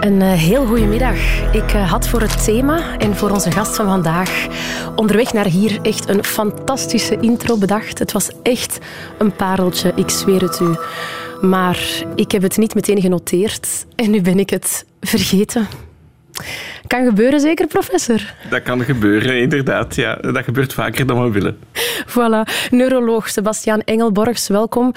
Een uh, heel goede middag. Ik uh, had voor het thema en voor onze gast van vandaag onderweg naar hier echt een fantastische intro bedacht. Het was echt een pareltje, ik zweer het u. Maar ik heb het niet meteen genoteerd en nu ben ik het vergeten. Kan gebeuren, zeker, professor? Dat kan gebeuren, inderdaad. Ja, dat gebeurt vaker dan we willen. Voilà. Neuroloog Sebastiaan Engelborgs, welkom.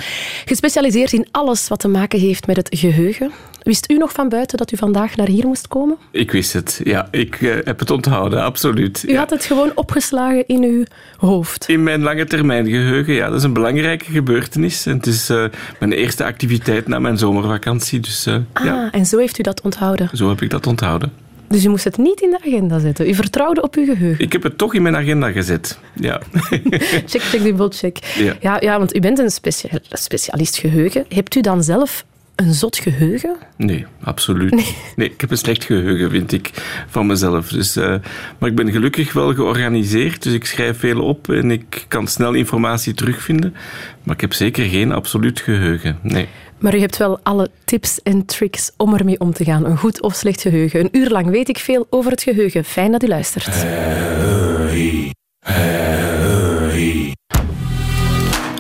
Gespecialiseerd in alles wat te maken heeft met het geheugen. Wist u nog van buiten dat u vandaag naar hier moest komen? Ik wist het, ja. Ik uh, heb het onthouden, absoluut. U ja. had het gewoon opgeslagen in uw hoofd? In mijn lange termijn geheugen, ja. Dat is een belangrijke gebeurtenis. En het is uh, mijn eerste activiteit na mijn zomervakantie. Dus, uh, ah, ja. en zo heeft u dat onthouden? Zo heb ik dat onthouden. Dus u moest het niet in de agenda zetten. U vertrouwde op uw geheugen. Ik heb het toch in mijn agenda gezet. Ja. check, check, dubbel check. Ja. Ja, ja, want u bent een specia specialist geheugen. Hebt u dan zelf een zot geheugen? Nee, absoluut. Nee. nee. ik heb een slecht geheugen, vind ik, van mezelf. Dus, uh, maar ik ben gelukkig wel georganiseerd, dus ik schrijf veel op en ik kan snel informatie terugvinden. Maar ik heb zeker geen absoluut geheugen, nee. Maar u hebt wel alle tips en tricks om ermee om te gaan. Een goed of slecht geheugen. Een uur lang weet ik veel over het geheugen. Fijn dat u luistert. Hey, hey.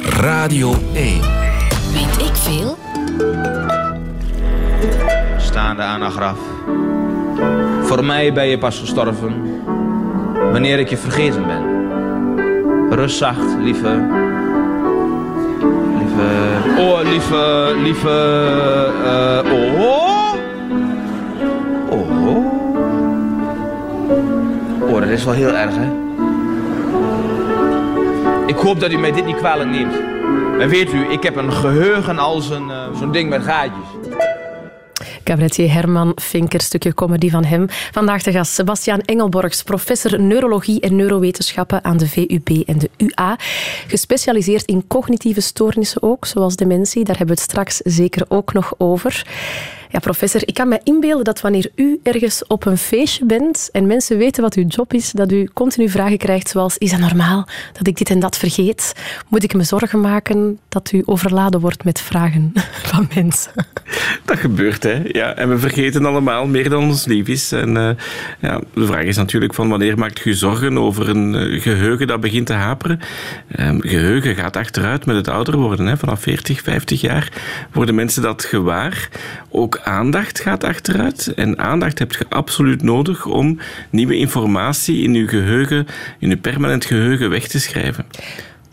Radio 1. Weet ik veel? Staande aan een graf. Voor mij ben je pas gestorven. Wanneer ik je vergeten ben. Rust zacht, lieve. Lieve. Oh, lieve. Lieve. Uh, oh. Oh. Oh, dat is wel heel erg, hè? Ik hoop dat u mij dit niet kwalijk neemt. Maar weet u, ik heb een geheugen als een, uh, zo'n ding met gaatjes. Cabaretier Herman Vinker, stukje comedy van hem. Vandaag de gast Sebastiaan Engelborgs, professor neurologie en neurowetenschappen aan de VUB en de UA. Gespecialiseerd in cognitieve stoornissen ook, zoals dementie. Daar hebben we het straks zeker ook nog over. Ja, professor, ik kan me inbeelden dat wanneer u ergens op een feestje bent en mensen weten wat uw job is, dat u continu vragen krijgt zoals, is het normaal dat ik dit en dat vergeet? Moet ik me zorgen maken dat u overladen wordt met vragen van mensen? Dat gebeurt, hè. Ja, en we vergeten allemaal meer dan ons lief is. En uh, ja, de vraag is natuurlijk van wanneer maakt u zorgen over een uh, geheugen dat begint te haperen? Um, geheugen gaat achteruit met het ouder worden. Hè. Vanaf 40, 50 jaar worden mensen dat gewaar. Ook aandacht gaat achteruit. En aandacht heb je absoluut nodig om nieuwe informatie in je geheugen, in je permanent geheugen weg te schrijven.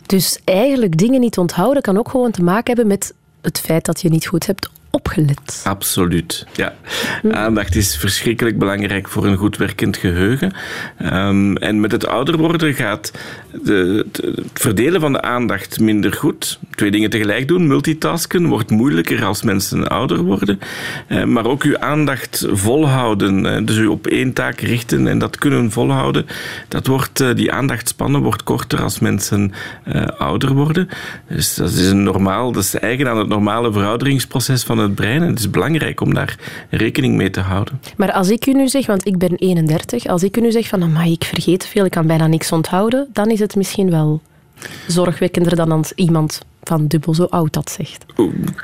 Dus eigenlijk dingen niet onthouden kan ook gewoon te maken hebben met het feit dat je niet goed hebt Absoluut, ja. Aandacht is verschrikkelijk belangrijk voor een goed werkend geheugen. Um, en met het ouder worden gaat de, het verdelen van de aandacht minder goed. Twee dingen tegelijk doen, multitasken, wordt moeilijker als mensen ouder worden. Uh, maar ook uw aandacht volhouden, uh, dus u op één taak richten en dat kunnen volhouden, dat wordt, uh, die aandachtspannen wordt korter als mensen ouder worden. Dus dat is een normaal, dat is eigen aan het normale verouderingsproces van het brein. En het is belangrijk om daar rekening mee te houden. Maar als ik u nu zeg, want ik ben 31, als ik u nu zeg van, amai, ik vergeet veel, ik kan bijna niks onthouden, dan is het misschien wel zorgwekkender dan als iemand van dubbel zo oud dat zegt.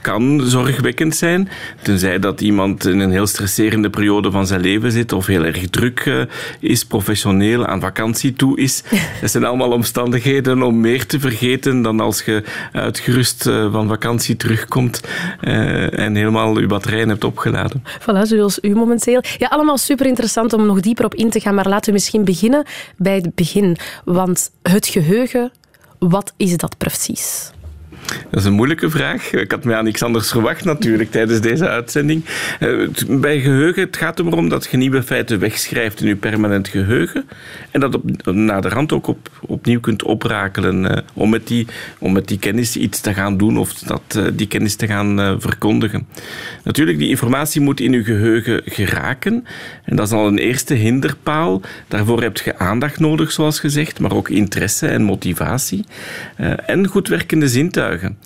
Kan zorgwekkend zijn, tenzij dat iemand in een heel stresserende periode van zijn leven zit of heel erg druk uh, is, professioneel, aan vakantie toe is. Dat zijn allemaal omstandigheden om meer te vergeten dan als je uitgerust uh, van vakantie terugkomt uh, en helemaal je batterijen hebt opgeladen. Voilà, zoals u momenteel. Ja, allemaal super interessant om nog dieper op in te gaan, maar laten we misschien beginnen bij het begin. Want het geheugen, wat is dat precies? Dat is een moeilijke vraag. Ik had mij aan niks anders verwacht natuurlijk tijdens deze uitzending. Bij geheugen, het gaat erom dat je nieuwe feiten wegschrijft in je permanent geheugen en dat op, na de rand ook op, opnieuw kunt oprakelen om met, die, om met die kennis iets te gaan doen of dat, die kennis te gaan verkondigen. Natuurlijk, die informatie moet in je geheugen geraken en dat is al een eerste hinderpaal. Daarvoor heb je aandacht nodig, zoals gezegd, maar ook interesse en motivatie en goed werkende zintuigen zorgen.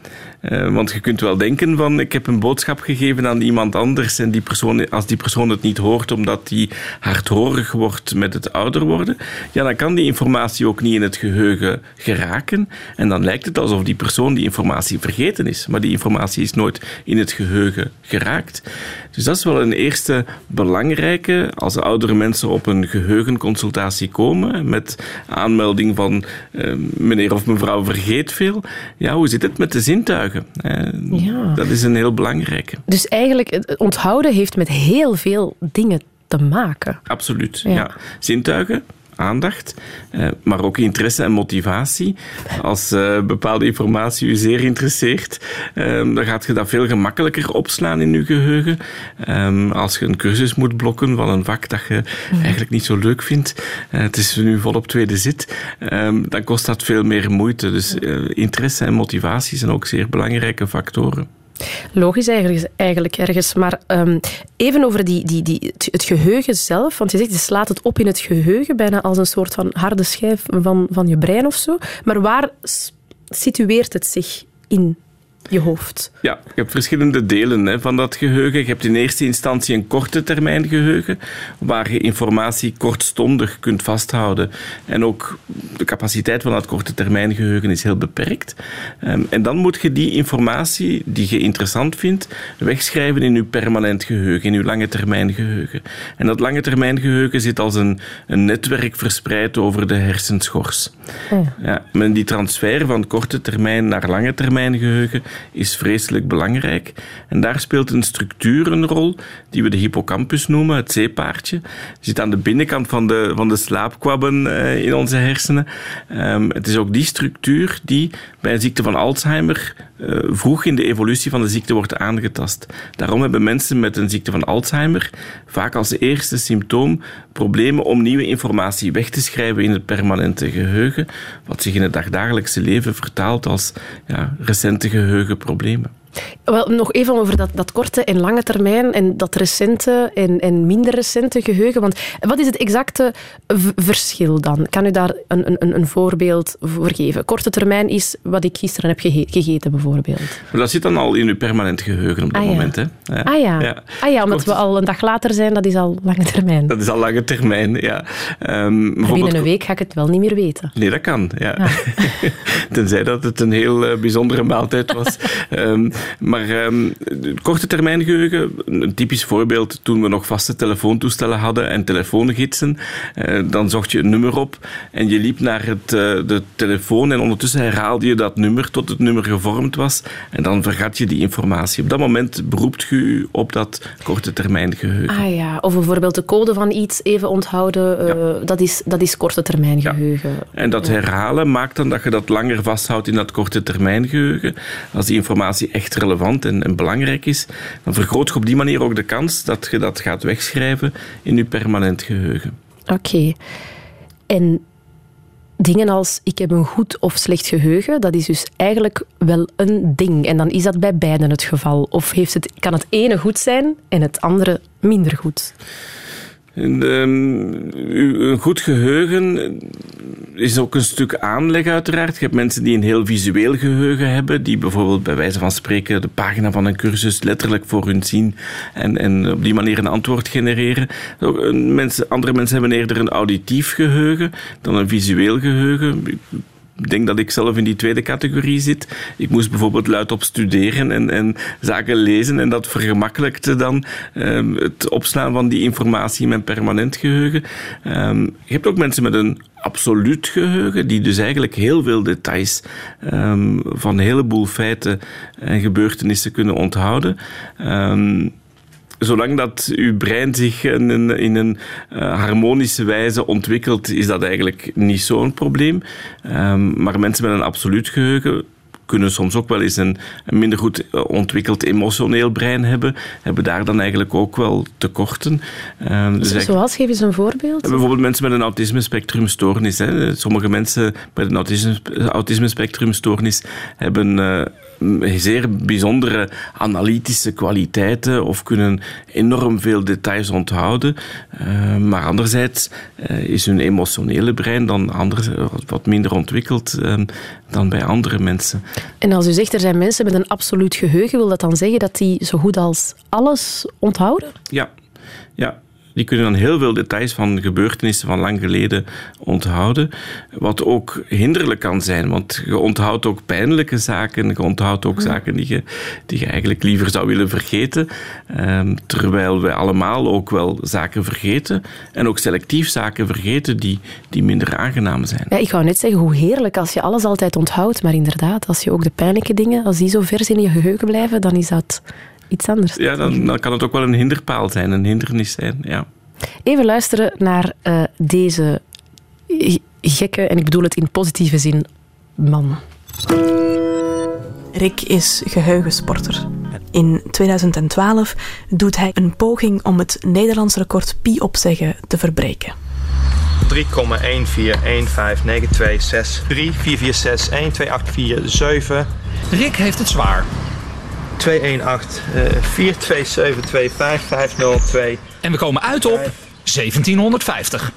Uh, want je kunt wel denken van ik heb een boodschap gegeven aan iemand anders en die persoon, als die persoon het niet hoort omdat die hardhorig wordt met het ouder worden, ja, dan kan die informatie ook niet in het geheugen geraken en dan lijkt het alsof die persoon die informatie vergeten is, maar die informatie is nooit in het geheugen geraakt. Dus dat is wel een eerste belangrijke als oudere mensen op een geheugenconsultatie komen met aanmelding van uh, meneer of mevrouw vergeet veel. Ja, hoe zit het met de zintuigen? Ja. Dat is een heel belangrijke. Dus eigenlijk, onthouden heeft met heel veel dingen te maken. Absoluut, ja. ja. Zintuigen, aandacht, eh, maar ook interesse en motivatie. Als eh, bepaalde informatie u zeer interesseert, ehm, dan gaat je dat veel gemakkelijker opslaan in je geheugen. Ehm, als je een cursus moet blokken van een vak dat je mhm. eigenlijk niet zo leuk vindt, eh, het is nu volop tweede zit, ehm, dan kost dat veel meer moeite. Dus interesse en motivatie zijn ook zeer belangrijke factoren. Logisch eigenlijk, eigenlijk ergens. Maar um, even over die, die, die, het geheugen zelf. Want je zegt, je slaat het op in het geheugen, bijna als een soort van harde schijf van, van je brein of zo. Maar waar situeert het zich in? Je hoofd. Ja, je hebt verschillende delen hè, van dat geheugen. Je hebt in eerste instantie een korte termijn geheugen, waar je informatie kortstondig kunt vasthouden. En ook de capaciteit van dat korte termijn geheugen is heel beperkt. Um, en dan moet je die informatie die je interessant vindt, wegschrijven in je permanent geheugen, in je lange termijn geheugen. En dat lange termijn geheugen zit als een, een netwerk verspreid over de hersenschors. Oh. Ja, met die transfer van korte termijn naar lange termijn geheugen is vreselijk belangrijk. En daar speelt een structuur een rol, die we de hippocampus noemen, het zeepaardje. Die zit aan de binnenkant van de, van de slaapkwabben uh, in onze hersenen. Um, het is ook die structuur die bij een ziekte van Alzheimer uh, vroeg in de evolutie van de ziekte wordt aangetast. Daarom hebben mensen met een ziekte van Alzheimer vaak als eerste symptoom problemen om nieuwe informatie weg te schrijven in het permanente geheugen, wat zich in het dagdagelijkse leven vertaalt als ja, recente geheugenproblemen. Wel, nog even over dat, dat korte en lange termijn en dat recente en, en minder recente geheugen. Want wat is het exacte verschil dan? Kan u daar een, een, een voorbeeld voor geven? Korte termijn is wat ik gisteren heb gegeten, bijvoorbeeld. dat zit dan al in uw permanent geheugen op dat ah, moment. Hè? Ja. Ah, ja. ja. Ah ja, omdat we al een dag later zijn, dat is al lange termijn. Dat is al lange termijn, ja. Um, binnen een week ga ik het wel niet meer weten. Nee, dat kan, ja. Ah. Tenzij dat het een heel uh, bijzondere maaltijd was. um, maar um, korte termijn geheugen, een typisch voorbeeld toen we nog vaste telefoontoestellen hadden en telefoongidsen. Uh, dan zocht je een nummer op en je liep naar het, uh, de telefoon en ondertussen herhaalde je dat nummer tot het nummer gevormd was en dan vergat je die informatie. Op dat moment beroept je u op dat korte termijn geheugen. Ah ja, of bijvoorbeeld de code van iets even onthouden, uh, dat, is, dat is korte termijn geheugen. Ja. En dat herhalen maakt dan dat je dat langer vasthoudt in dat korte termijn geheugen. Als die informatie echt relevant en, belangrijk is, dan vergroot je op die manier ook de kans dat je dat gaat wegschrijven in je permanent geheugen. Oké. En dingen als ik heb een goed of slecht geheugen, dat is dus eigenlijk wel een ding. En dan is dat bij beiden het geval. Of heeft het, kan het ene goed zijn en het andere minder goed? En, um, een goed geheugen is ook een stuk aanleg uiteraard. Je hebt mensen die een heel visueel geheugen hebben, die bijvoorbeeld bij wijze van spreken de pagina van een cursus letterlijk voor hun zien en, en op die manier een antwoord genereren. Mensen, andere mensen hebben eerder een auditief geheugen dan een visueel geheugen. Denk dat ik zelf in die tweede categorie zit. Ik moest bijvoorbeeld luidop studeren en, en zaken lezen en dat vergemakkelijkte dan um, het opslaan van die informatie in mijn permanent geheugen. Um, je hebt ook mensen met een absoluut geheugen, die dus eigenlijk heel veel details um, van een heleboel feiten en gebeurtenissen kunnen onthouden. Um, zolang dat uw brein zich in een, in een uh, harmonische wijze ontwikkelt, is dat eigenlijk niet zo'n probleem. Um, maar mensen met een absoluut geheugen kunnen soms ook wel eens een, minder goed eh, ontwikkeld emotioneel brein hebben, hebben daar dan eigenlijk ook wel tekorten. Um, dus Zoals, geef eens een voorbeeld. Bijvoorbeeld mensen met een autisme-spectrumstoornis. Sommige mensen met een autisme-spectrumstoornis hebben... Uh, zeer bijzondere analytische kwaliteiten of kunnen enorm veel details onthouden. Uh, maar anderzijds uh, is hun emotionele brein dan anders, wat minder ontwikkeld uh, dan bij andere mensen. En als u zegt er zijn mensen met een absoluut geheugen, wil dat dan zeggen dat die zo goed als alles onthouden? Ja, ja. Die kunnen dan heel veel details van gebeurtenissen van lang geleden onthouden. Wat ook hinderlijk kan zijn, want je onthoudt ook pijnlijke zaken. Je onthoudt ook zaken die je, die je eigenlijk liever zou willen vergeten. Um, terwijl wij allemaal ook wel zaken vergeten. En ook selectief zaken vergeten die, die minder aangenaam zijn. Ja, ik wou net zeggen, hoe heerlijk als je alles altijd onthoudt. Maar inderdaad, als je ook de pijnlijke dingen, als die zo vers in je geheugen blijven, dan is dat iets anders. Ja, dan, dan, kan het ook wel een hinderpaal zijn, een hindernis zijn. Ja. Even luisteren naar uh, deze gekke, en ik bedoel het in positieve zin, man. Rick is geheugensporter. In 2012 doet hij een poging om het Nederlands record pi opzeggen te verbreken. 3,1415926 344612847. Rick heeft het zwaar. 218 427250502. En we komen uit op 1750.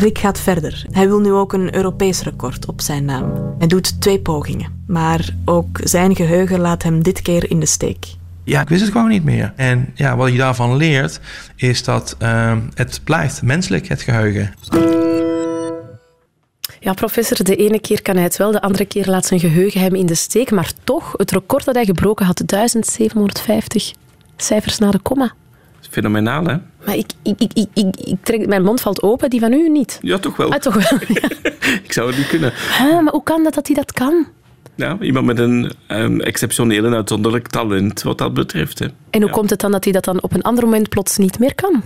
Rick gaat verder. Hij wil nu ook een Europees record op zijn naam. Hij doet twee pogingen, maar ook zijn geheugen laat hem dit keer in de steek. Ja, ik wist het gewoon niet meer. En ja, wat je daarvan leert, is dat uh, het blijft menselijk, het geheugen. Ja, professor, de ene keer kan hij het wel, de andere keer laat zijn geheugen hem in de steek. Maar toch, het record dat hij gebroken had, 1750 cijfers na de komma. Fenomenaal, hè? Maar ik, ik, ik, ik, ik trek, mijn mond valt open, die van u niet. Ja, toch wel. Ah, toch wel. ik zou het niet kunnen. Ah, maar hoe kan dat dat hij dat kan? Ja, iemand met een um, exceptioneel en uitzonderlijk talent wat dat betreft. Hè. En hoe ja. komt het dan dat hij dat dan op een ander moment plots niet meer kan?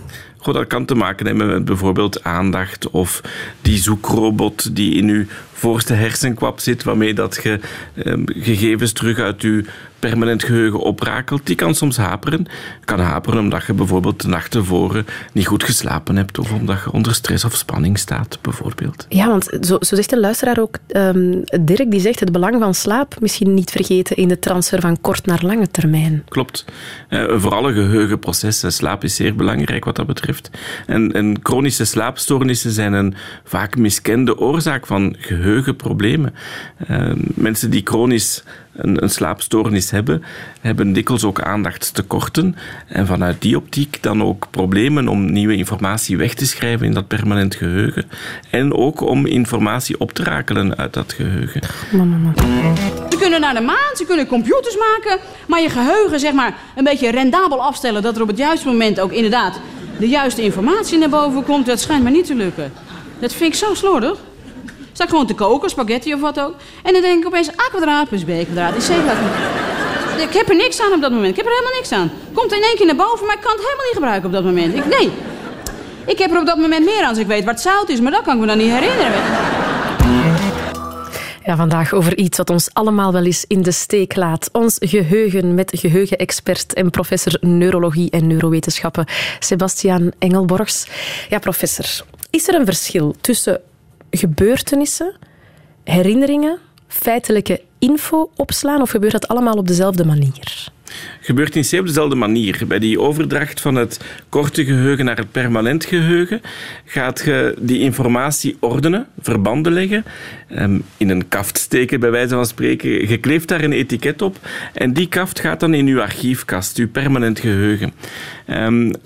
Goh, dat kan te maken hebben met bijvoorbeeld aandacht of die zoekrobot die in uw voorste hersenkwap zit, waarmee dat je um, gegevens terug uit uw permanent geheugen oprakelt, die kan soms haperen. Kan haperen omdat je bijvoorbeeld de nacht tevoren niet goed geslapen hebt of omdat je onder stress of spanning staat, bijvoorbeeld. Ja, want zo, zo zegt een luisteraar ook, um, Dirk, die zegt het belang van slaap misschien niet vergeten in de transfer van kort naar lange termijn. Klopt. Uh, voor alle geheugenprocessen, slaap is zeer belangrijk wat dat betreft. En, en chronische slaapstoornissen zijn een vaak miskende oorzaak van geheugenproblemen. Uh, mensen die chronisch een, een, slaapstoornis hebben, hebben dikwijls ook aandachtstekorten. En vanuit die optiek dan ook problemen om nieuwe informatie weg te schrijven in dat permanent geheugen. En ook om informatie op te rakelen uit dat geheugen. Ze kunnen naar de maan, ze kunnen computers maken, maar je geheugen zeg maar een beetje rendabel afstellen dat er op het juiste moment ook inderdaad de juiste informatie naar boven komt, dat schijnt me niet te lukken. Dat vind ik zo slordig. Sta ik gewoon te koken, spaghetti of wat ook. En dan denk ik opeens A kwadraat plus B kwadraat is C kwadraat. Ik heb er niks aan op dat moment. Ik heb er helemaal niks aan. Komt in één keer naar boven, maar ik kan het helemaal niet gebruiken op dat moment. Ik, nee. Ik heb er op dat moment meer aan als ik weet waar het zout is, maar dat kan ik me dan niet herinneren. Ja, vandaag over iets wat ons allemaal wel eens in de steek laat. Ons geheugen met geheugenexpert en professor neurologie en neurowetenschappen Sebastiaan Engelborgs. Ja, professor, is er een verschil tussen gebeurtenissen, herinneringen, feitelijke info opslaan of gebeurt dat allemaal op dezelfde manier? Gebeurt in C op dezelfde manier. Bij die overdracht van het korte geheugen naar het permanent geheugen gaat je die informatie ordenen, verbanden leggen, in een kaft steken bij wijze van spreken. Je kleeft daar een etiket op en die kaft gaat dan in uw archiefkast, uw permanent geheugen.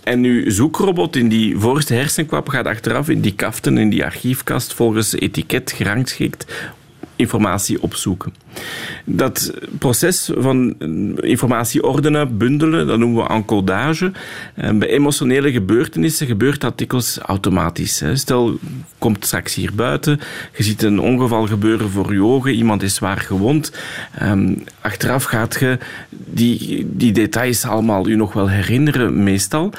En uw zoekrobot in die voorste hersenkwap gaat achteraf in die kaften, in die archiefkast, volgens etiket gerangschikt informatie opzoeken. Dat proces van informatie ordenen, bundelen, dat noemen we encodage. Bij emotionele gebeurtenissen gebeurt dat dikwijls automatisch. Stel, komt straks hier buiten, je ziet een ongeval gebeuren voor je ogen, iemand is zwaar gewond. Achteraf gaat je die, die details allemaal u nog wel herinneren, meestal.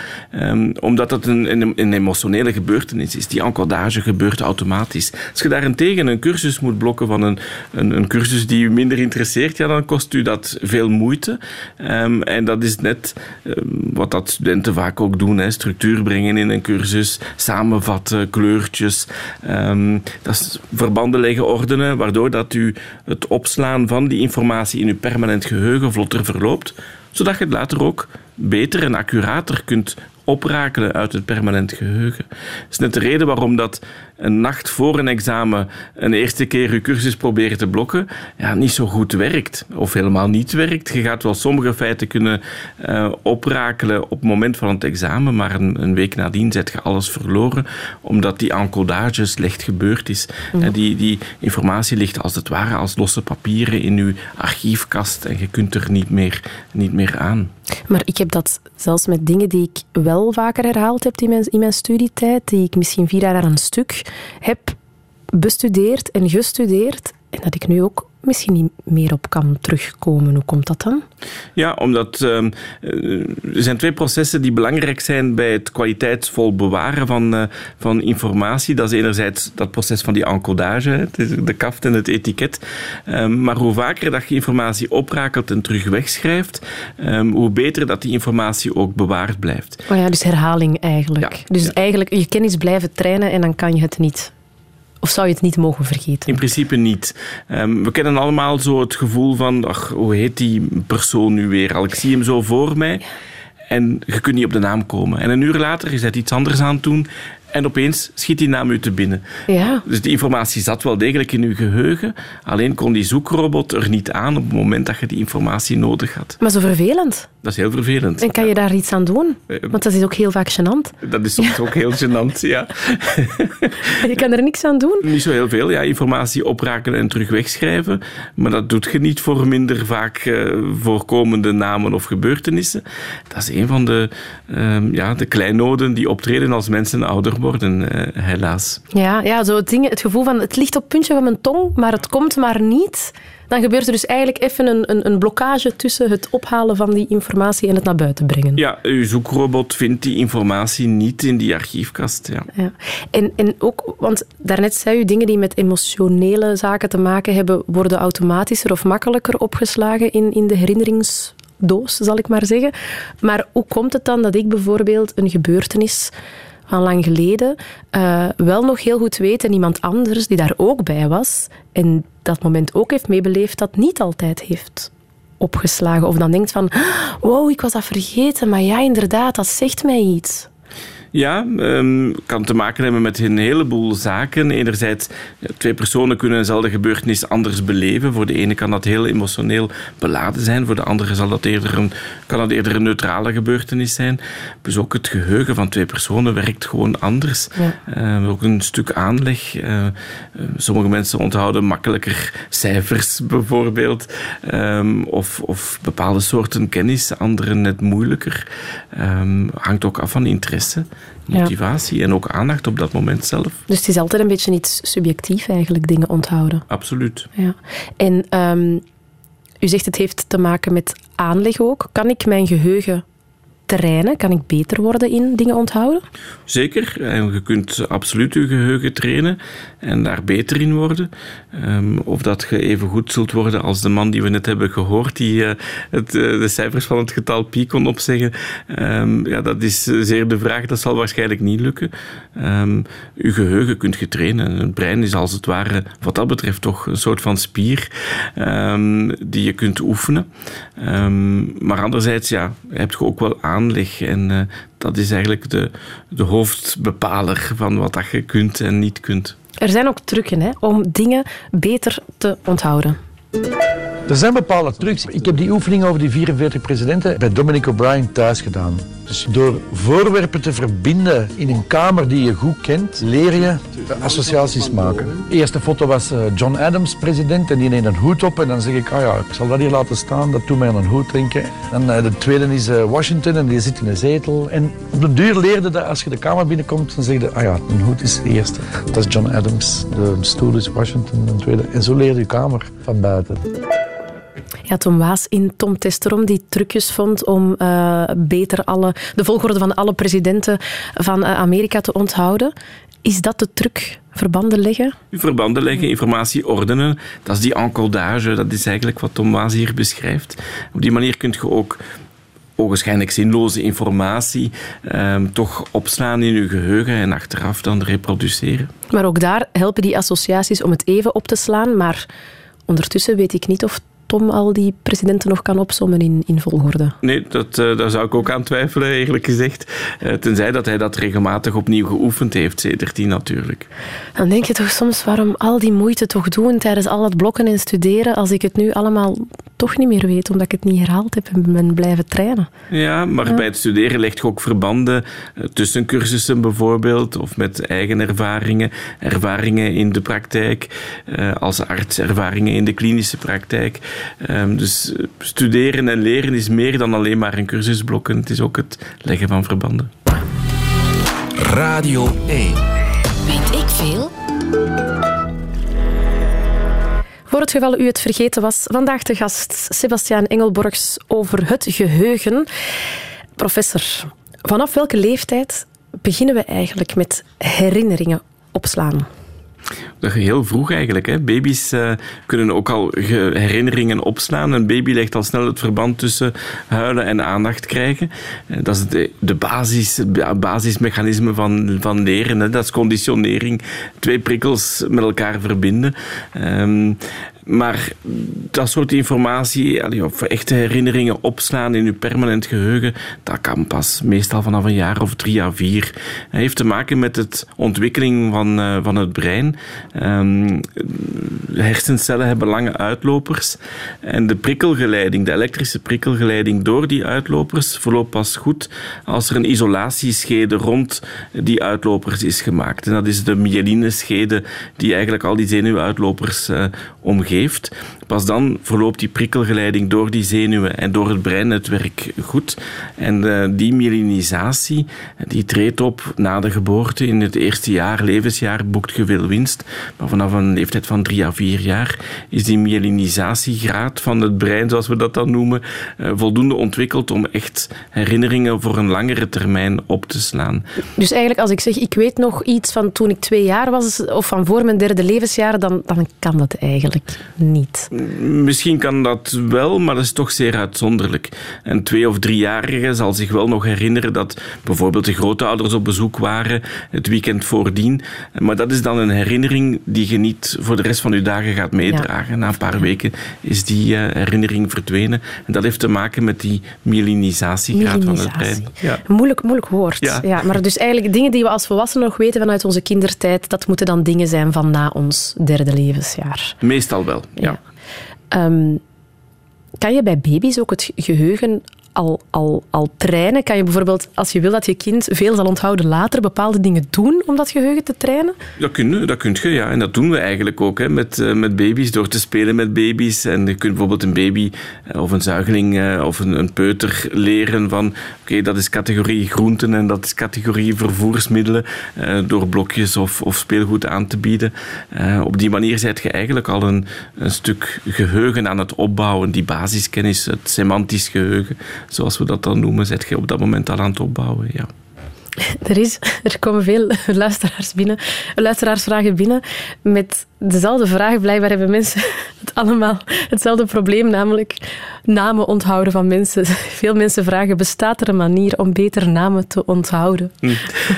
Omdat het een, een, een emotionele gebeurtenis is. Die encodage gebeurt automatisch. Als je daarentegen een cursus moet blokken van een, een, een cursus die u minder interesseert, ja, dan kost u dat veel moeite. Ehm, en dat is net ehm, wat dat studenten vaak ook doen. Hè. Structuur brengen in een cursus, samenvatten, kleurtjes. Ehm, dat is verbanden leggen, ordenen, waardoor dat u het opslaan van die informatie in uw permanent geheugen vlotter verloopt zodat je het later ook beter en accurater kunt oprakelen uit het permanent geheugen. Dat is net de reden waarom dat een nacht voor een examen een eerste keer je cursus proberen te blokken, ja, niet zo goed werkt. Of helemaal niet werkt. Je gaat wel sommige feiten kunnen uh, oprakelen op het moment van het examen, maar een, een, week nadien zet je alles verloren, omdat die encodage slecht gebeurd is. En die, die informatie ligt als het ware als losse papieren in je archiefkast en je kunt er niet meer, niet meer aan. Maar ik heb dat zelfs met dingen die ik wel vaker herhaald heb in mijn, in mijn studietijd, die ik misschien vier jaar aan een stuk heb bestudeerd en gestudeerd, en dat ik nu ook misschien niet meer op kan terugkomen. Hoe komt dat dan? Ja, omdat uh, er zijn twee processen die belangrijk zijn bij het kwaliteitsvol bewaren van, uh, van informatie. Dat is enerzijds dat proces van die encodage, de kaft en het etiket. Um, maar hoe vaker dat je informatie oprakelt en terug wegschrijft, um, hoe beter dat die informatie ook bewaard blijft. Oh ja, dus herhaling eigenlijk. Ja, dus ja. eigenlijk je kennis blijven trainen en dan kan je het niet of zou je het niet mogen vergeten? In principe niet. Um, we kennen allemaal zo het gevoel van, ach, hoe heet die persoon nu weer al? Ik zie hem zo voor mij. En je kunt niet op de naam komen. En een uur later, je zet iets anders aan het doen en opeens schiet die naam u te binnen. Ja. Dus die informatie zat wel degelijk in uw geheugen, alleen kon die zoekrobot er niet aan op het moment dat je die informatie nodig had. Maar zo vervelend. Dat is heel vervelend. En kan je daar iets aan doen? Want dat is ook heel vaak gênant. Dat is soms ja. ook heel gênant, ja. je kan er niks aan doen? Niet zo heel veel. Ja, informatie opraken en terug wegschrijven. Maar dat doet je niet voor minder vaak uh, voorkomende namen of gebeurtenissen. Dat is een van de, uh, ja, de kleinoden die optreden als mensen ouder worden, uh, helaas. Ja, ja zo het, ding, het gevoel van het ligt op het puntje van mijn tong, maar het komt maar niet. Dan gebeurt er dus eigenlijk even een, een, een, blokkage tussen het ophalen van die informatie en het naar buiten brengen. Ja, uw zoekrobot vindt die informatie niet in die archiefkast. Ja. ja. En, en ook, want daarnet zei u, dingen die met emotionele zaken te maken hebben, worden automatischer of makkelijker opgeslagen in, in de herinnerings doos, zal ik maar zeggen. Maar hoe komt het dan dat ik bijvoorbeeld een gebeurtenis van lang geleden uh, wel nog heel goed weet en iemand anders die daar ook bij was en dat moment ook heeft meebeleefd, dat niet altijd heeft opgeslagen. Of dan denkt van, wow, ik was dat vergeten, maar ja, inderdaad, dat zegt mij iets. Ja, um, kan te maken hebben met een heleboel zaken. Enerzijds, twee personen kunnen eenzelfde gebeurtenis anders beleven. Voor de ene kan dat heel emotioneel beladen zijn, voor de andere zal dat eerder een, kan dat eerder een neutrale gebeurtenis zijn. Dus ook het geheugen van twee personen werkt gewoon anders. Ja. Uh, ook een stuk aanleg. Uh, sommige mensen onthouden makkelijker cijfers, bijvoorbeeld, um, of, of bepaalde soorten kennis, anderen net moeilijker. Um, hangt ook af van interesse motivatie ja. en ook aandacht op dat moment zelf. Dus het is altijd een beetje iets subjectief eigenlijk, dingen onthouden. Absoluut. Ja. En um, u zegt het heeft te maken met aanleg ook. Kan ik mijn geheugen trainen? Kan ik beter worden in dingen onthouden? Zeker. En je kunt absoluut je geheugen trainen en daar beter in worden. Um, of dat je even goed zult worden als de man die we net hebben gehoord, die uh, het, uh, de cijfers van het getal pi kon opzeggen. Um, ja, dat is zeer de vraag. Dat zal waarschijnlijk niet lukken. Um, je geheugen kunt je trainen. Het brein is als het ware, wat dat betreft, toch een soort van spier die je kunt oefenen. maar anderzijds, ja, heb je ook wel aanleg. En uh, dat is eigenlijk de, de hoofdbepaler van wat dat je kunt en niet kunt. Er zijn ook trucken hè, om dingen beter te onthouden. Er zijn bepaalde trucs. Ik heb die oefening over die 44 presidenten bij Dominic O'Brien thuis gedaan. Dus door voorwerpen te verbinden in een kamer die je goed kent, leer je associaties maken. De eerste foto was John Adams, president, en die neemt een hoed op. En dan zeg ik, ah ja, ik zal dat hier laten staan, dat doet mij aan een hoed denken. En de tweede is Washington en die zit in een zetel. En op de duur leerde dat als je de kamer binnenkomt, dan zeg je, ah ja, een hoed is de eerste. Dat is John Adams, de stoel is Washington, de tweede. En zo leer je kamer van buiten. Ja, Tom Waas in Tom Testerom die trucjes vond om uh, beter alle, de volgorde van alle presidenten van uh, Amerika te onthouden. Is dat de truc? Verbanden leggen? Verbanden leggen, informatie ordenen. Dat is die encodage, dat is eigenlijk wat Tom Waas hier beschrijft. Op die manier kun je ook ogenschijnlijk zinloze informatie ehm, toch opslaan in je geheugen en achteraf dan reproduceren. Maar ook daar helpen die associaties om het even op te slaan. Maar ondertussen weet ik niet of Tom al die presidenten nog kan opsommen in, in volgorde. Nee, dat, uh, daar zou ik ook aan twijfelen, eerlijk gezegd. Uh, tenzij dat hij dat regelmatig opnieuw geoefend heeft, sedert die natuurlijk. Dan denk je toch soms, waarom al die moeite toch doen tijdens al het blokken en studeren, als ik het nu allemaal toch niet meer weet, omdat ik het niet herhaald heb en ben blijven trainen. Ja, maar ja. bij het studeren leg je ook verbanden uh, tussen cursussen bijvoorbeeld, of met eigen ervaringen, ervaringen in de praktijk, als arts, ervaringen in de klinische praktijk. Um, dus studeren en leren is meer dan alleen maar een cursusblokken. Het is ook het leggen van verbanden. Radio 1. Weet ik veel? Voor het geval u het vergeten was, vandaag de gast Sebastiaan Engelborgs over het geheugen. Professor, vanaf welke leeftijd beginnen we eigenlijk met herinneringen opslaan? Heel vroeg eigenlijk. Hè. Baby's uh, kunnen ook al herinneringen opslaan. Een baby legt al snel het verband tussen huilen en aandacht krijgen. Uh, dat is de, de basis, basismechanisme van, van leren. Hè. Dat is conditionering. Twee prikkels met elkaar verbinden. Um, maar dat soort informatie, of echte herinneringen opslaan in je permanent geheugen, dat kan pas meestal vanaf een jaar of drie à vier. Dat heeft te maken met de ontwikkeling van, uh, van het brein. Um, hersencellen hebben lange uitlopers en de prikkelgeleiding, de elektrische prikkelgeleiding door die uitlopers verloopt pas goed als er een isolatieschede rond die uitlopers is gemaakt. En dat is de myelineschede die eigenlijk al die zenuwuitlopers uh, omgeeft heeft. Pas dan verloopt die prikkelgeleiding door die zenuwen en door het breinnetwerk goed. En uh, die myelinisatie die treedt op na de geboorte. In het eerste jaar, levensjaar, boekt je veel winst. Maar vanaf een leeftijd van drie à vier jaar is die myelinisatiegraad van het brein, zoals we dat dan noemen, uh, voldoende ontwikkeld om echt herinneringen voor een langere termijn op te slaan. Dus eigenlijk als ik zeg, ik weet nog iets van toen ik twee jaar was, of van voor mijn derde levensjaar, dan, dan kan dat eigenlijk niet. Misschien kan dat wel, maar dat is toch zeer uitzonderlijk. Een twee- of driejarige zal zich wel nog herinneren dat bijvoorbeeld de grootouders op bezoek waren het weekend voordien. Maar dat is dan een herinnering die je niet voor de rest van je dagen gaat meedragen. Ja. Na een paar weken is die uh, herinnering verdwenen. En dat heeft te maken met die myelinisatiegraad van het brein. Ja. Moeilijk, moeilijk woord. Ja. ja. maar dus eigenlijk dingen die we als volwassenen nog weten vanuit onze kindertijd, dat moeten dan dingen zijn van na ons derde levensjaar. Meestal wel, ja. Um, kan je bij baby's ook het geheugen al, al, al trainen? Kan je bijvoorbeeld, als je wil dat je kind veel zal onthouden later, bepaalde dingen doen om dat geheugen te trainen? Dat kun je, dat kun je ja. En dat doen we eigenlijk ook hè, met, uh, met baby's, door te spelen met baby's. En je kunt bijvoorbeeld een baby uh, of een zuigeling uh, of een, een, peuter leren van oké, dat is categorie groenten en dat is categorie vervoersmiddelen door blokjes of, of speelgoed aan te bieden. op die manier zet je eigenlijk al een, een stuk geheugen aan het opbouwen, die basiskennis, het semantisch geheugen zoals we dat dan noemen, zet je op dat moment al aan het opbouwen. Ja. Er, is, er komen veel luisteraars binnen, luisteraarsvragen binnen met dezelfde vraag. Blijkbaar hebben mensen het allemaal hetzelfde probleem, namelijk namen onthouden van mensen. Veel mensen vragen, bestaat er een manier om beter namen te onthouden?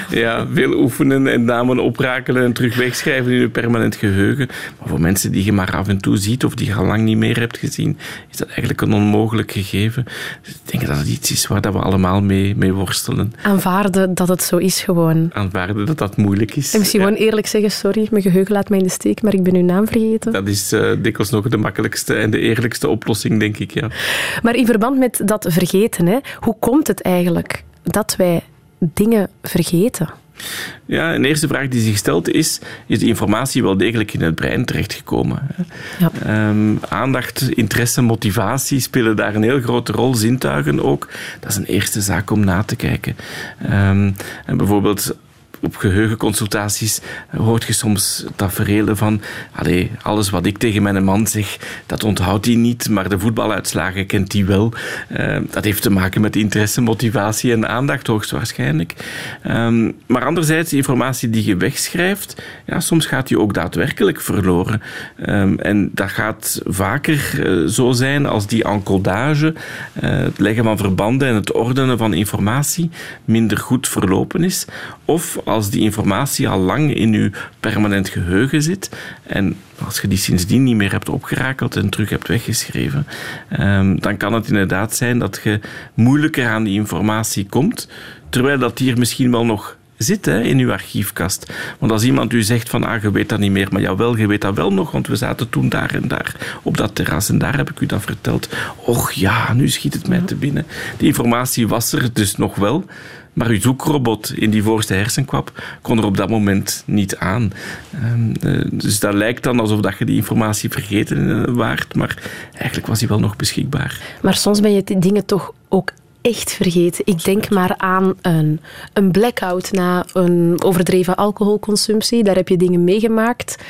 Ja, veel oefenen en namen oprakelen en terug wegschrijven in je permanent geheugen. Maar voor mensen die je maar af en toe ziet of die je al lang niet meer hebt gezien, is dat eigenlijk een onmogelijk gegeven. Dus ik denk dat het iets is waar we allemaal mee, mee worstelen. Aanvaarden dat het zo is gewoon. Aanvaarden dat dat moeilijk is. En misschien ja. gewoon eerlijk zeggen, sorry, mijn geheugen laat mij in de steek, maar ik ben uw naam vergeten. Dat is uh, dikwijls nog de makkelijkste en de eerlijkste oplossing, denk ik, ja. Maar in verband met dat vergeten, hè, hoe komt het eigenlijk dat wij dingen vergeten? Ja, een eerste vraag die zich stelt is: is de informatie wel degelijk in het brein terechtgekomen? Ja. Um, aandacht, interesse, motivatie spelen daar een heel grote rol, zintuigen ook. Dat is een eerste zaak om na te kijken. Um, en bijvoorbeeld op geheugenconsultaties hoort je soms tafereelen van allee, alles wat ik tegen mijn man zeg, dat onthoudt hij niet, maar de voetbaluitslagen kent hij wel. Uh, dat heeft te maken met interesse, motivatie en aandacht hoogstwaarschijnlijk. Um, maar anderzijds, de informatie die je wegschrijft, ja, soms gaat die ook daadwerkelijk verloren. Um, en dat gaat vaker uh, zo zijn als die encodage, het leggen van verbanden en het ordenen van informatie minder goed verlopen is. Of als die informatie al lang in je permanent geheugen zit en als je die sindsdien niet meer hebt opgerakeld en terug hebt weggeschreven, um, dan kan het inderdaad zijn dat je moeilijker aan die informatie komt, terwijl dat hier misschien wel nog zit hè, in uw archiefkast. Want als iemand u zegt van, ah, je weet dat niet meer, maar jawel, je weet dat wel nog, want we zaten toen daar en daar op dat terras en daar heb ik u dat verteld. Och ja, nu schiet het mij te binnen. Die informatie was er dus nog wel, maar uw zoekrobot in die voorste hersenkwap kon er op dat moment niet aan. Dus dat lijkt dan alsof dat je die informatie vergeten waart, maar eigenlijk was die wel nog beschikbaar. Maar soms ben je dingen toch ook echt vergeten. Ik denk maar aan een, een blackout na een overdreven alcoholconsumptie. Daar heb je dingen meegemaakt.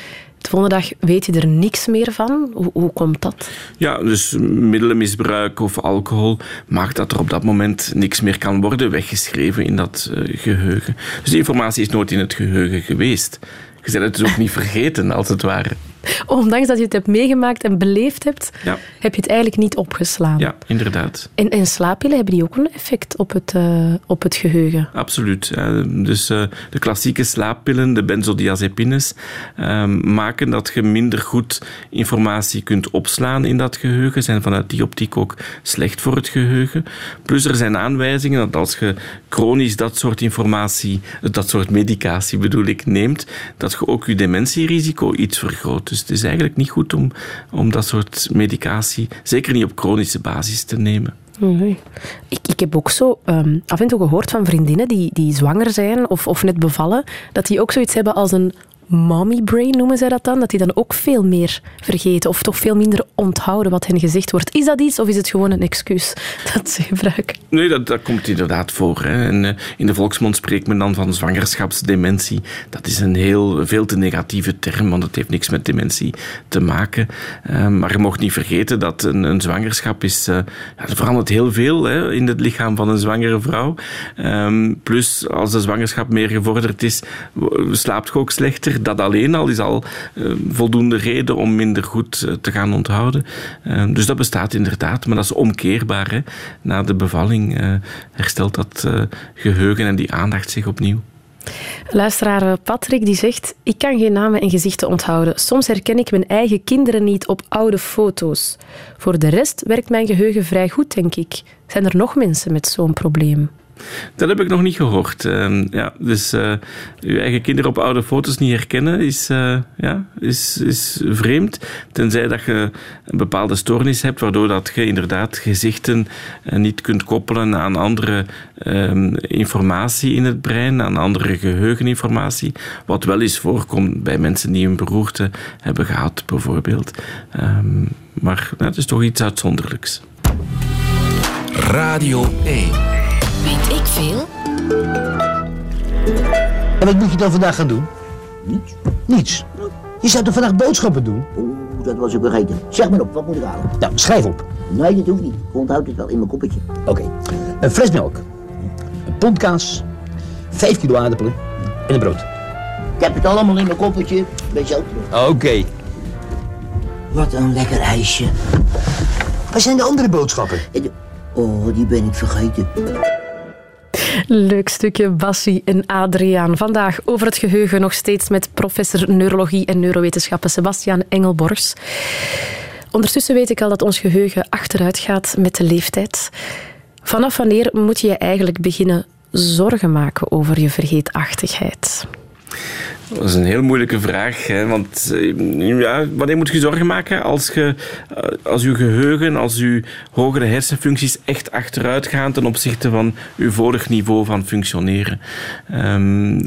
De volgende weet je er niks meer van. Hoe, hoe, komt dat? Ja, dus middelenmisbruik of alcohol maakt dat er op dat moment niks meer kan worden weggeschreven in dat uh, geheugen. Dus die informatie is nooit in het geheugen geweest. Je bent het dus ook niet vergeten, als het ware. Ondanks dat je het hebt meegemaakt en beleefd hebt, ja. heb je het eigenlijk niet opgeslaan. Ja, inderdaad. En, en slaappillen, hebben die ook een effect op het, uh, op het geheugen? Absoluut. Uh, dus uh, de klassieke slaappillen, de benzodiazepines, maken dat je minder goed informatie kunt opslaan in dat geheugen. Zijn vanuit die optiek ook slecht voor het geheugen. Plus er zijn aanwijzingen dat als je chronisch dat soort informatie, dat soort medicatie bedoel ik, neemt, dat je ook je dementierisico iets vergroot. Dus het is eigenlijk niet goed om, om dat soort medicatie, zeker niet op chronische basis, te nemen. Nee. Ik, ik heb ook zo um, af en toe gehoord van vriendinnen die, die zwanger zijn of, of net bevallen, dat die ook zoiets hebben als een mommy brain noemen zij dat dan, dat die dan ook veel meer vergeten of toch veel minder onthouden wat hen gezegd wordt. Is dat iets of is het gewoon een excuus dat ze gebruiken? Nee, dat, dat komt inderdaad voor. Hè. En, uh, in de volksmond spreekt men dan van zwangerschapsdementie. Dat is een heel veel te negatieve term, want het heeft niks met dementie te maken. Uh, maar je mocht niet vergeten dat een, een zwangerschap is... Ja, er verandert heel veel hè, in het lichaam van een zwangere vrouw. Um, plus, als de zwangerschap meer gevorderd is, slaapt je ook slechter dat alleen al is al uh, voldoende reden om minder goed uh, te gaan onthouden. Uh, dus dat bestaat inderdaad, maar dat is omkeerbaar. Hè. Na de bevalling herstelt dat geheugen en die aandacht zich opnieuw. Luisteraar Patrick die zegt: Ik kan geen namen en gezichten onthouden. Soms herken ik mijn eigen kinderen niet op oude foto's. Voor de rest werkt mijn geheugen vrij goed, denk ik. Zijn er nog mensen met zo'n probleem? Dat heb ik nog niet gehoord. Uh, ja, dus uh, uw eigen kinderen op oude foto's niet herkennen is, uh, ja, is, is vreemd. Tenzij dat je een bepaalde stoornis hebt, waardoor dat je inderdaad gezichten uh, niet kunt koppelen aan andere um, informatie in het brein, aan andere geheugeninformatie. Wat wel eens voorkomt bij mensen die een beroerte hebben gehad, bijvoorbeeld. Um, maar nou, het is toch iets uitzonderlijks. Radio 1. Weet ik veel? En wat moet je dan vandaag gaan doen? Niets. Niets? Je zou toch vandaag boodschappen doen? Oeh, dat was ik vergeten. Zeg maar op, wat moet ik halen? Nou, schrijf op. Nee, dat hoeft niet. Ik onthoud het wel in mijn koppetje. Oké. Okay. Een fles melk. Een pond kaas. Vijf kilo aardappelen. En een brood. Ik heb het allemaal in mijn koppetje. Ben zo. Oké. Okay. Wat een lekker ijsje. Waar zijn de andere boodschappen? Oh, die ben ik vergeten. Leuk stukje, Bassie en Adriaan. Vandaag over het geheugen nog steeds met professor neurologie en neurowetenschappen Sebastian Engelborgs. Ondertussen weet ik al dat ons geheugen achteruit gaat met de leeftijd. Vanaf wanneer moet je je eigenlijk beginnen zorgen maken over je vergeetachtigheid? Dat is een heel moeilijke vraag. Hè? Want eh, ja, wanneer moet je zorgen maken als, je, eh, als je geheugen, als je hogere hersenfuncties echt achteruit gaan ten opzichte van je vorig niveau van functioneren? Um,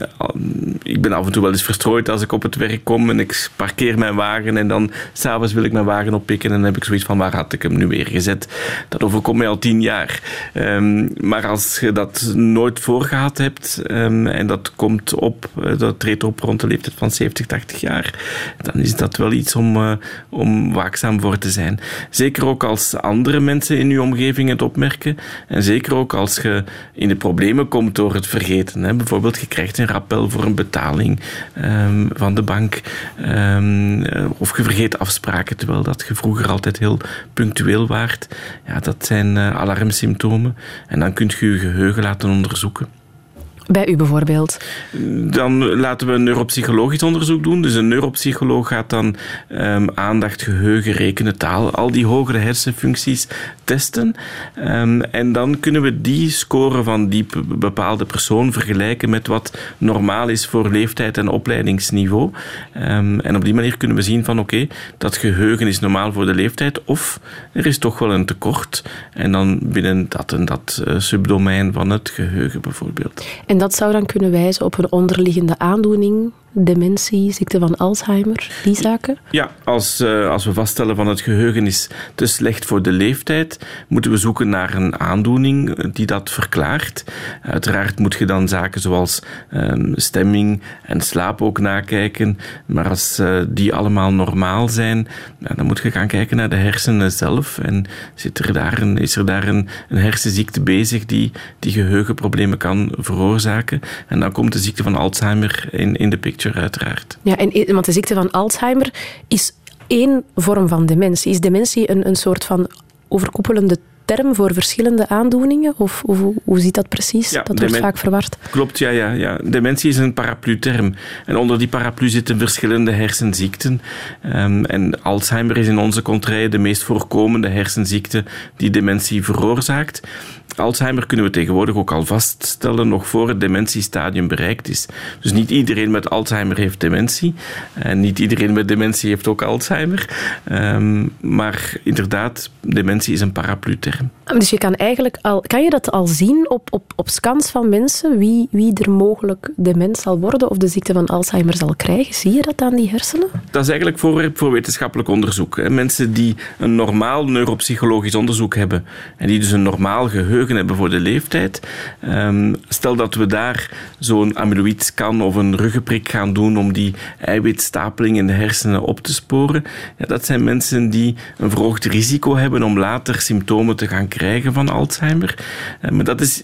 ik ben af en toe wel eens verstrooid als ik op het werk kom en ik parkeer mijn wagen en dan s'avonds wil ik mijn wagen oppikken en dan heb ik zoiets van waar had ik hem nu weer gezet? Dat overkomt mij al tien jaar. Um, maar als je dat nooit voorgehad hebt um, en dat komt op, eh, dat treedt op rond de leeftijd van 70, 80 jaar, dan is dat wel iets om, uh, om waakzaam voor te zijn. Zeker ook als andere mensen in je omgeving het opmerken en zeker ook als je in de problemen komt door het vergeten. Hè. Bijvoorbeeld, je krijgt een rappel voor een betaling um, van de bank um, of je vergeet afspraken terwijl dat je vroeger altijd heel punctueel waart. Ja, dat zijn uh, alarmsymptomen en dan kun je je geheugen laten onderzoeken. Bij u bijvoorbeeld? Dan laten we een neuropsychologisch onderzoek doen. Dus een neuropsycholoog gaat dan um, aandacht, geheugen, rekenen, taal, al die hogere hersenfuncties testen. Um, en dan kunnen we die score van die bepaalde persoon vergelijken met wat normaal is voor leeftijd en opleidingsniveau. Um, en op die manier kunnen we zien van oké, okay, dat geheugen is normaal voor de leeftijd of er is toch wel een tekort. En dan binnen dat en dat uh, subdomein van het geheugen bijvoorbeeld. En dat zou dan kunnen wijzen op een onderliggende aandoening dementie, ziekte van Alzheimer, die zaken? Ja, als, uh, als we vaststellen van het geheugen is te slecht voor de leeftijd, moeten we zoeken naar een aandoening die dat verklaart. Uiteraard moet je dan zaken zoals um, stemming en slaap ook nakijken, maar als uh, die allemaal normaal zijn, dan moet je gaan kijken naar de hersenen zelf en zit er daar een, is er daar een, een hersenziekte bezig die, die geheugenproblemen kan veroorzaken. En dan komt de ziekte van Alzheimer in, in de picture Ja, en, want de ziekte van Alzheimer is één vorm van dementie. Is dementie een, een soort van overkoepelende term voor verschillende aandoeningen? Of, of hoe zit dat precies? Ja, dat wordt vaak verward. Klopt, ja, ja, ja. Dementie is een paraplu-term. En onder die paraplu zitten verschillende hersenziekten. Um, en Alzheimer is in onze contrée de meest voorkomende hersenziekte die dementie veroorzaakt. Alzheimer kunnen we tegenwoordig ook al vaststellen nog voor het dementiestadium bereikt is. Dus niet iedereen met Alzheimer heeft dementie. En niet iedereen met dementie heeft ook Alzheimer. Um, maar inderdaad, dementie is een paraplu-term. Dus je kan eigenlijk al, kan je dat al zien op, op, op scans van mensen, wie, wie er mogelijk dement zal worden of de ziekte van Alzheimer zal krijgen? Zie je dat aan die hersenen? Dat is eigenlijk voorwerp voor wetenschappelijk onderzoek. Mensen die een normaal neuropsychologisch onderzoek hebben en die dus een normaal geheugen hebben voor de leeftijd. Um, stel dat we daar zo'n amyloïdscan of een ruggenprik gaan doen om die eiwitstapeling in de hersenen op te sporen. Ja, dat zijn mensen die een verhoogd risico hebben om later symptomen te gaan krijgen van Alzheimer. Uh, maar dat is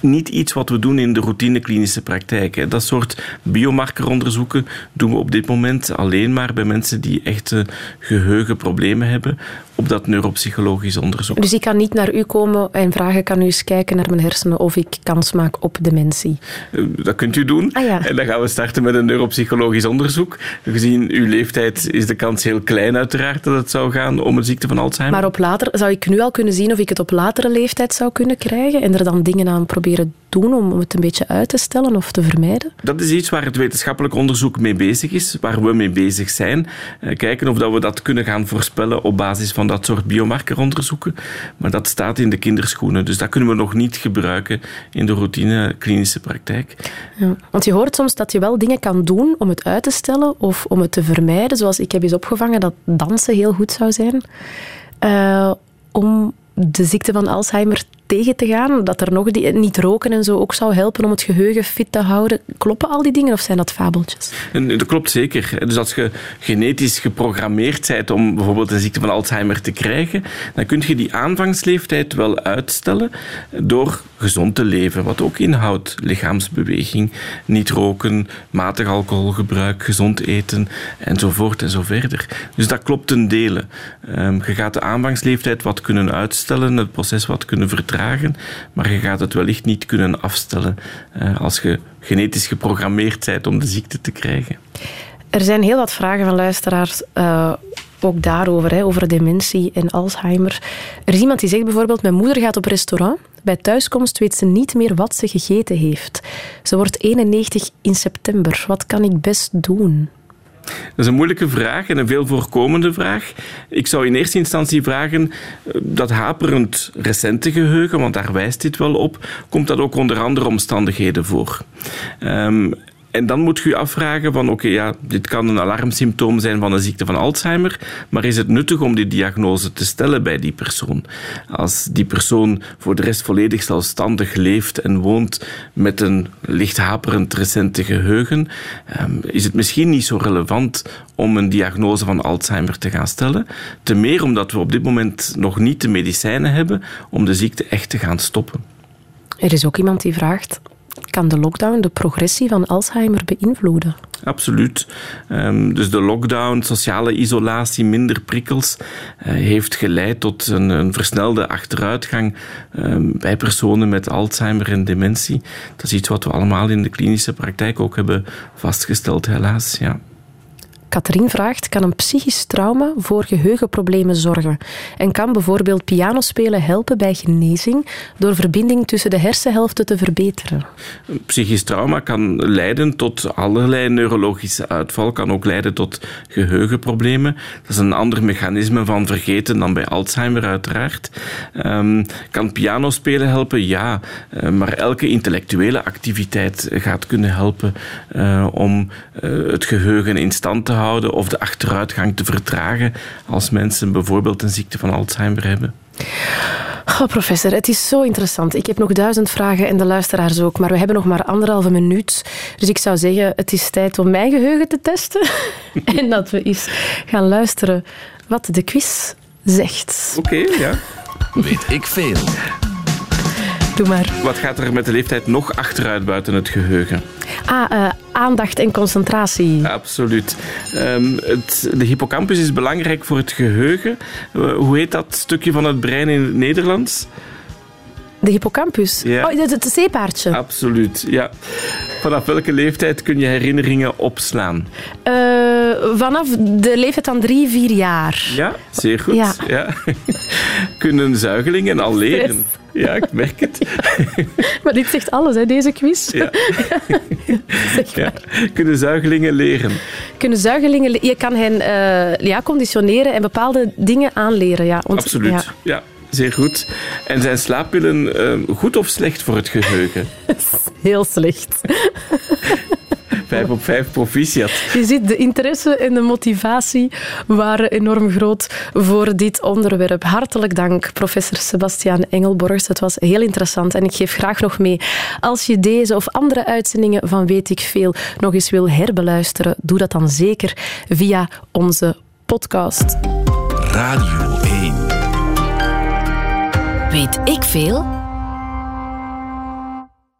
niet iets wat we doen in de routine klinische praktijk. Dat soort biomarkeronderzoeken doen we op dit moment alleen maar bij mensen die echte geheugenproblemen hebben op dat neuropsychologisch onderzoek. Dus ik kan niet naar u komen en vragen, kan u eens kijken naar mijn hersenen of ik kans maak op dementie? Eh, dat kunt u doen. Ah, ja. En dan gaan we starten met een neuropsychologisch onderzoek. Gezien uw leeftijd is de kans heel klein uiteraard dat het zou gaan om een ziekte van Alzheimer. Maar op later, zou ik nu al kunnen zien of ik het op latere leeftijd zou kunnen krijgen en er dan dingen aan proberen doen om het een beetje uit te stellen of te vermijden? Dat is iets waar het wetenschappelijk onderzoek mee bezig is, waar we mee bezig zijn. Eh, kijken of dat we dat kunnen gaan voorspellen op basis van dat soort biomarkeronderzoeken. Maar dat staat in de kinderschoenen, dus dat kunnen we nog niet gebruiken in de routine klinische praktijk. Ja, want je hoort soms dat je wel dingen kan doen om het uit te stellen of om het te vermijden. Zoals ik heb eens opgevangen dat dansen heel goed zou zijn. Uh, om de ziekte van Alzheimer tegen te gaan? Dat er nog die, niet roken en zo ook zou helpen om het geheugen fit te houden? Kloppen al die dingen of zijn dat fabeltjes? En, dat klopt zeker. Dus als je genetisch geprogrammeerd bent om bijvoorbeeld een ziekte van Alzheimer te krijgen, dan kun je die aanvangsleeftijd wel uitstellen door gezond te leven, wat ook inhoudt lichaamsbeweging, niet roken, matig alcoholgebruik, gezond eten enzovoort en. Dus dat klopt ten dele. Um, je gaat de aanvangsleeftijd wat kunnen uitstellen, het proces wat kunnen vertragen, maar je gaat het wellicht niet kunnen afstellen uh, als je genetisch geprogrammeerd bent om de ziekte te krijgen. Er zijn heel wat vragen van luisteraars. eh, ook daarover, hè, over dementie en Alzheimer. Er is iemand die zegt bijvoorbeeld: Mijn moeder gaat op restaurant. Bij thuiskomst weet ze niet meer wat ze gegeten heeft. Ze wordt 91 in september. Wat kan ik best doen? Dat is een moeilijke vraag en een veel voorkomende vraag. Ik zou in eerste instantie vragen, eh, dat haperend recente geheugen, want daar wijst dit wel op, komt dat ook onder andere omstandigheden voor? Ehm, en dan moet je je afvragen van oké, ja, dit kan een alarmsymptoom zijn van een ziekte van Alzheimer, maar is het nuttig om die diagnose te stellen bij die persoon? Als die persoon voor de rest volledig zelfstandig leeft en woont met een licht haperend recente geheugen, ehm, is het misschien niet zo relevant om een diagnose van Alzheimer te gaan stellen. Ten meer omdat we op dit moment nog niet de medicijnen hebben om de ziekte echt te gaan stoppen. Er is ook iemand die vraagt: Kan de lockdown de progressie van Alzheimer beïnvloeden? Absoluut. Ehm, dus de lockdown, sociale isolatie, minder prikkels, eh, heeft geleid tot een, een versnelde achteruitgang ehm, bij personen met Alzheimer en dementie. Dat is iets wat we allemaal in de klinische praktijk ook hebben vastgesteld, helaas. Ja. Katrien vraagt: Kan een psychisch trauma voor geheugenproblemen zorgen? En kan bijvoorbeeld pianospelen helpen bij genezing door verbinding tussen de hersenhelften te verbeteren? Psychisch trauma kan leiden tot allerlei neurologische uitval, kan ook leiden tot geheugenproblemen. Dat is een ander mechanisme van vergeten dan bij Alzheimer, uiteraard. Ehm, kan pianospelen helpen? Ja, Eh, maar elke intellectuele activiteit gaat kunnen helpen eh, om eh, het geheugen in stand te houden of de achteruitgang te vertragen als mensen bijvoorbeeld een ziekte van Alzheimer hebben. Oh, professor, het is zo interessant. Ik heb nog duizend vragen en de luisteraars ook, maar we hebben nog maar anderhalve minuut. Dus ik zou zeggen, het is tijd om mijn geheugen te testen en dat we eens gaan luisteren wat de quiz zegt. Oké, ja. Weet ik veel. Doe maar. Wat gaat er met de leeftijd nog achteruit buiten het geheugen? Ah, eh, aandacht en concentratie. Absoluut. Ehm, het, de hippocampus is belangrijk voor het geheugen. Eh, hoe heet dat stukje van het brein in het Nederlands? De hippocampus. Ja. Oh, het, het zeepaardje. Absoluut, ja. Vanaf welke leeftijd kun je herinneringen opslaan? Eh, vanaf de leeftijd van drie, vier jaar. Ja, zeer goed. Ja. Ja. Kunnen zuigelingen al leren? Ja, ik merk het. Maar dit zegt alles, hè, deze quiz. Ja. Zeg Ja. maar. Kunnen zuigelingen leren? Kunnen zuigelingen... le- Je kan hen eh, ja, conditioneren en bepaalde dingen aanleren. Ja. Want- Absoluut. ja. Ja. zeer goed. En zijn slaappillen eh, goed of slecht voor het geheugen? Heel slecht. Vijf op vijf proficiat. Je ziet, de interesse en de motivatie waren enorm groot voor dit onderwerp. Hartelijk dank, professor Sebastiaan Engelborgs. Het was heel interessant en ik geef graag nog mee. Als je deze of andere uitzendingen van Weet ik Veel nog eens wil herbeluisteren, doe dat dan zeker via onze podcast. Radio 1. Weet ik veel?